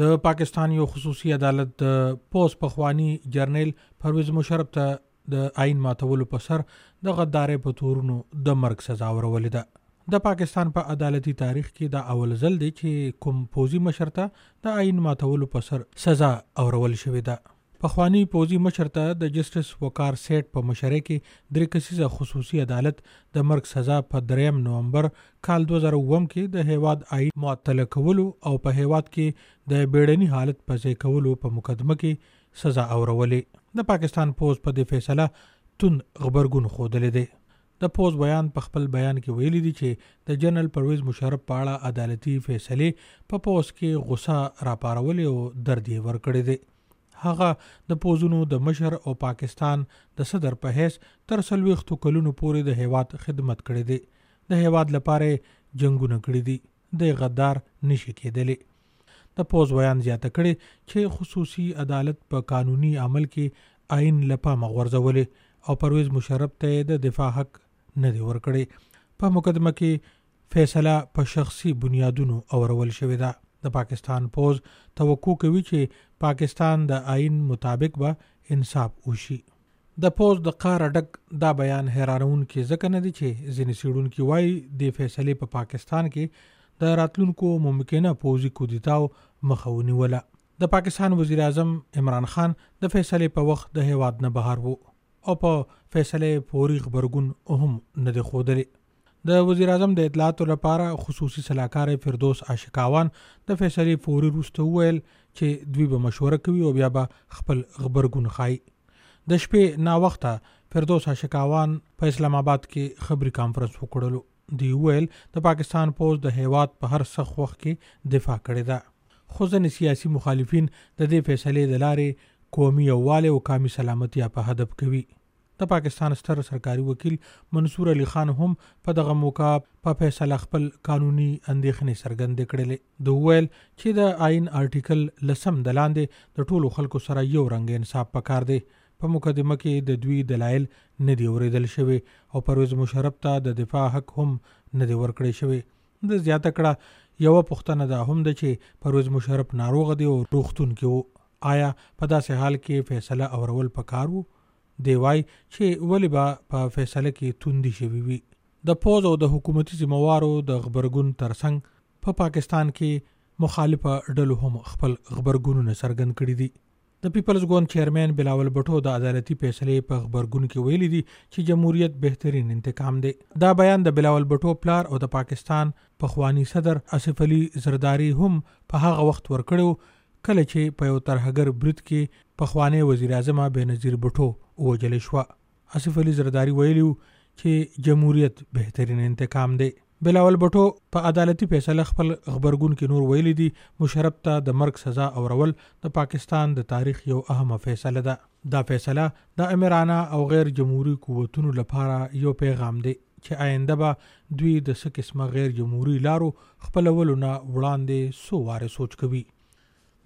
د پاکستان یو خصوصي عدالت د پوز پخوانی جرنیل پرویز مشرف ته د آئین ماتولو په سر د غدارې په تورونو د مرګ سزا ورولې ده د پاکستان په پا عدالتي تاریخ کې دا اول ځل دی چې کوم پوزي مشرته د آئین ماتولو په سر سزا اورول شوې ده پخواني پوځي مشر ته د جسټس وقار سیټ په مشرۍ کې درې کسیزه خصوصي عدالت د مرګ سزا په درېیم نومبر کال دوه زره اووم کې د هېواد آیین معطله کولو او په هېواد کې د بېړني حالت په ځای کولو په مقدمه کې سزا اورولې. د پاکستان پوځ په دې فیصله توند غبرګون ښودلی دی. د پوځ ویاند په خپل بیان کې ویلي دي چې د جنرال پرویز مشرف په اړه عدالتي فیصلې په پوځ کې غوسه راپارولې او درد یې ورکړی دی. هغه د پوځونو د مشر او پاکستان د صدر په حیث تر څلوېښتو کلونو پورې د هېواد خدمت کړی دی. د هېواد لپاره یې جنګونه کړي دي. دی غدار نه شي کېدلی. د پوځ ویاند زیاته کړې، چې خصوصي عدالت په قانوني عمل کې آیین له پامه غورځولی او پرویز مشرف ته یې د دفاع حق نه دی ورکړی. په مقدمه کې فیصله په شخصي بنیادونو اورول شوې ده. د پاکستان پوځ توقع کوي، چې پاکستان د آیین مطابق به انصاف وشي. د پوځ د قاره ډک دا بیان حیرانونکی ځکه نه دی چې ځینې څېړونکي وایي دې فیصلې په پاکستان کې د راتلونکو ممکنه پوځي کودتاو مخه ونیوله. د پاکستان وزیراعظم عمران خان د فیصلې په وخت د هېواد نه بهر و او په فیصله یې فوري غبرګون هم نه دی ښودلی. د وزیراعظم د اطلاعاتو لپاره خصوصي سلاکار فردوس عاشقاوان د فیصلې فوري وروسته وویل چې دوی به مشوره کوي او بیا به خپل غبرګون ښایي. د شپې ناوخته فردوس عاشقاوان په اسلام آباد کې خبري کانفرنس وکړلو. دی وویل د پاکستان پوځ د هیواد په هر سخت وخت کې دفاع کړې ده. خو ځنې سیاسي مخالفین د دې فیصلې د لارې قومي یووالی او قامي سلامتیا په هدف کوي. د پاکستان ستر سرکاري وکیل منصور علي خان هم په دغه موقع په فیصله خپل قانوني اندېښنې څرګندې کړلې. ده وویل چې د آئین آرټیکل لسم د لاندې د ټولو خلکو سره یو رنګ انصاف پکار دی. په مقدمه کې د دوی دلایل نه دي اورېدل شوي او پرویز مشرف ته د دفاع حق هم نه دی ورکړی شوی. ده زیاته کړه، یوه پوښتنه دا هم ده چې پرویز مشرف ناروغ دی او روغتون کې و. آیا په داسې حال کې فیصله اورول پکار وو؟ دی وایي چې ولې به په فیصله کې توندي شوي وي. د پوځ او د حکومتي ذمه وارو د غبرګون ترڅنګ په پاکستان کې مخالفه ډلو هم خپل غبرګونونه څرګند کړي دي. د پیپلز ګوند چیرمین بلاول بټو د عدالتي فیصلې په غبرګون کې ویلي دي چې جمهوریت بهترین انتقام دی. دا بیان د بلاول بټو پلار او د پاکستان پخواني صدر اصف علي زرداري هم په هغه وخت ورکړی و کله چې په یو ترهګر برید کې پخوانۍ وزیراعظمه بېنظیر بوټو ووژل شوه. اصف علي زرداري ویلي و چې جمهوریت بهترین انتقام دی. بلاول بوټو په عدالتي فیصله خپل غبرګون کې نور ویلي دي، مشرف ته د مرګ سزا اورول د پاکستان د تاریخ یو اهمه فیصله ده. دا فیصله د امرانه او غیر جمهوري قوتونو لپاره یو پیغام دی. چې آینده به دوی د څه قسمه غیر جمهوري لارو خپلولو نه وړاندې څو واره سوچ کوي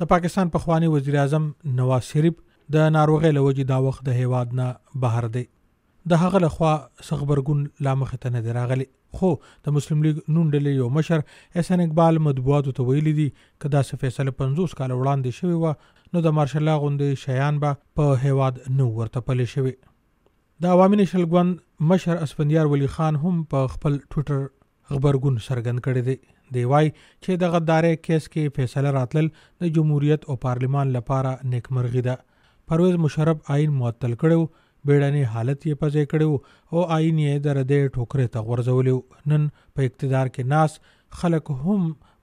د پاکستان پخوانی وزیر اعظم نواز شریف د ناروغۍ له وجې دا وخت د هیواد نه بهر دی د هغه له خوا سغبرګون لا مخې ته نه دی راغلی خو د مسلم لیګ نون ډلې یو مشر احسن اقبال مطبوعاتو ته ویلي دي که داسې فیصله پنځوس کاله وړاندې شوې وه نو د مارشلا غوندې شیان به په هیواد نه ورته پلې شوي د عوامي نېشنل ګوند مشر اسفندیار ولی خان هم په خپل ټویټر غبرګون څرګند کړی دی دی وای چې د غدارې کیس کې فیصله راتلل د جمهوریت او پارلیمان لپاره نیکمرغي ده پرویز مشرف آئین معطل کړو بیړنی حالت یې پځې کړو او آئین یې د ردې ټوکرې ته غورځولی نن په اقتدار کې ناس خلک هم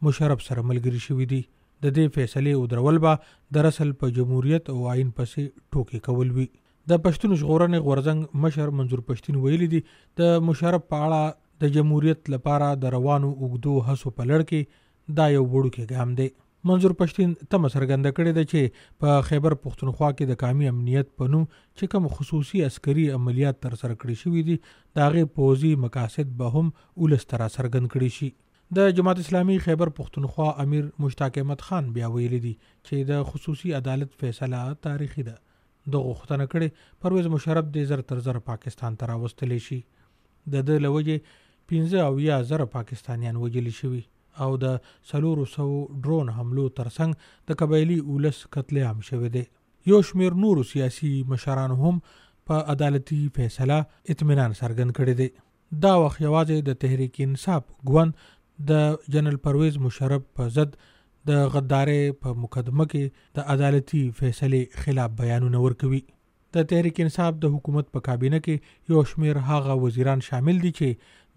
مشرف سره ملګري شوي دي د دې فیصلې او درول به دراصل په جمهوریت او آئین پسې ټوکې کول وي د پښتون ژغورنې غورځنګ مشر منظور پښتین ویلي دي د مشرف په اړه د جمهوریت لپاره د روانو اوږدو هڅو په لړ کې دا یو وړوکی ګام دی منظور پښتین تمه څرګنده کړې ده چې په خیبر پښتونخوا کې د قامي امنیت په نوم چې کوم خصوصي عسکري عملیات ترسره کړي شوي دي د هغې پوځي مقاصد به هم ولس ته راڅرګند کړي شي د جماعت اسلامي خیبر پښتونخوا امیر مشتاق احمد خان بیا ویلي دي چې د خصوصي عدالت فیصله تاریخي ده ده غوښتنه کړې پرویز مشرف دې زر تر زره پاکستان ته راوستل شي. د ده له وجې پنځه اویا زره پاکستانیان وژل شوي او د څلورو سوو ډرون حملو ترڅنګ د قبایلي اولس قتل عام شوی دی. یو شمېر نورو سیاسي مشرانو هم په عدالتي فیصله اطمینان څرګند کړی دی. دا وخت یوازې د تحریک انصاف ګوند د جنرال پرویز مشرف په ضد د غدارۍ په مقدمه کې د عدالتي فیصلې خلاف بیانونه ورکوي. د تحریک انصاف د حکومت په کابینه کې یو شمېر هغه وزیران شامل دي چې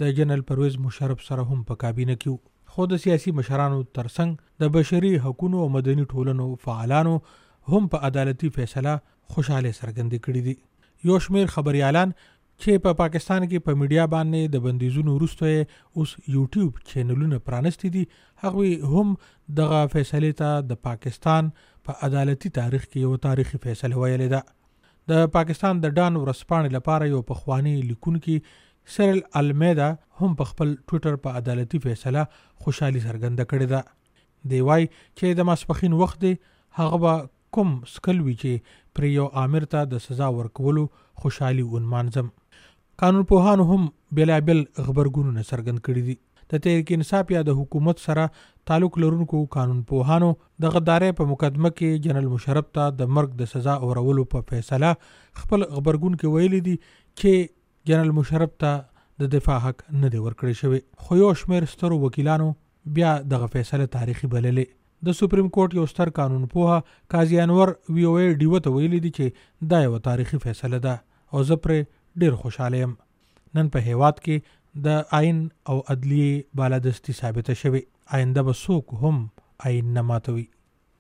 د جنرال پرویز مشرف سره هم په کابینه کې وو، خو د سیاسي مشرانو ترڅنګ د بشري حقونو او مدني ټولنو فعالانو هم په عدالتي فیصله خوشحالۍ څرګندې کړې دي. یو شمېر خبریالان چې په پاکستان کې په میډیا باندې د بندیزونو وروسته اوس یوټیوب چینلونه پرانستي دي هغوی هم دغه فیصله ته د پاکستان په عدالتي تاریخ کې یو تاریخي فیصله ویلې ده د پاکستان د ډان ورسپانې لپاره یو پخوانی لیکونکي سرل المیدا هم په خپل ټویټر په عدالتي فیصله خوشحالي څرګنده کړې ده دی وای چې د ماسپخین وخت دی هغه به کوم څکل وي چې پرې یو آمر ته د سزا ورکولو خوشحالي ونمانځم. قانونپوهانو هم بېلابېل غبرګونونه څرګند کړي دي. د تحریک انصاف یا د حکومت سره تعلق لرونکو قانونپوهانو د غدارۍ په مقدمه کې جنرال مشرف ته د مرګ د سزا اورولو په فیصله خپل غبرګون کې ویلي دي چې جنرال مشرف ته د دفاع حق نه دی ورکړی شوی خو یو شمېر سترو وکیلانو بیا دغه فیصله تاریخي بللې. د سپریم کورټ یو ستر قانون پوه قاضي انور وي او ای ډیوه ته ویلي دي چې دا یوه تاریخي فیصله ده او زه پرې ډیر خوشاله یم. نن په هیواد کې د آئین او عدلیې بالادستي ثابته شوې. آینده به څوک هم آئین نه ماتوي.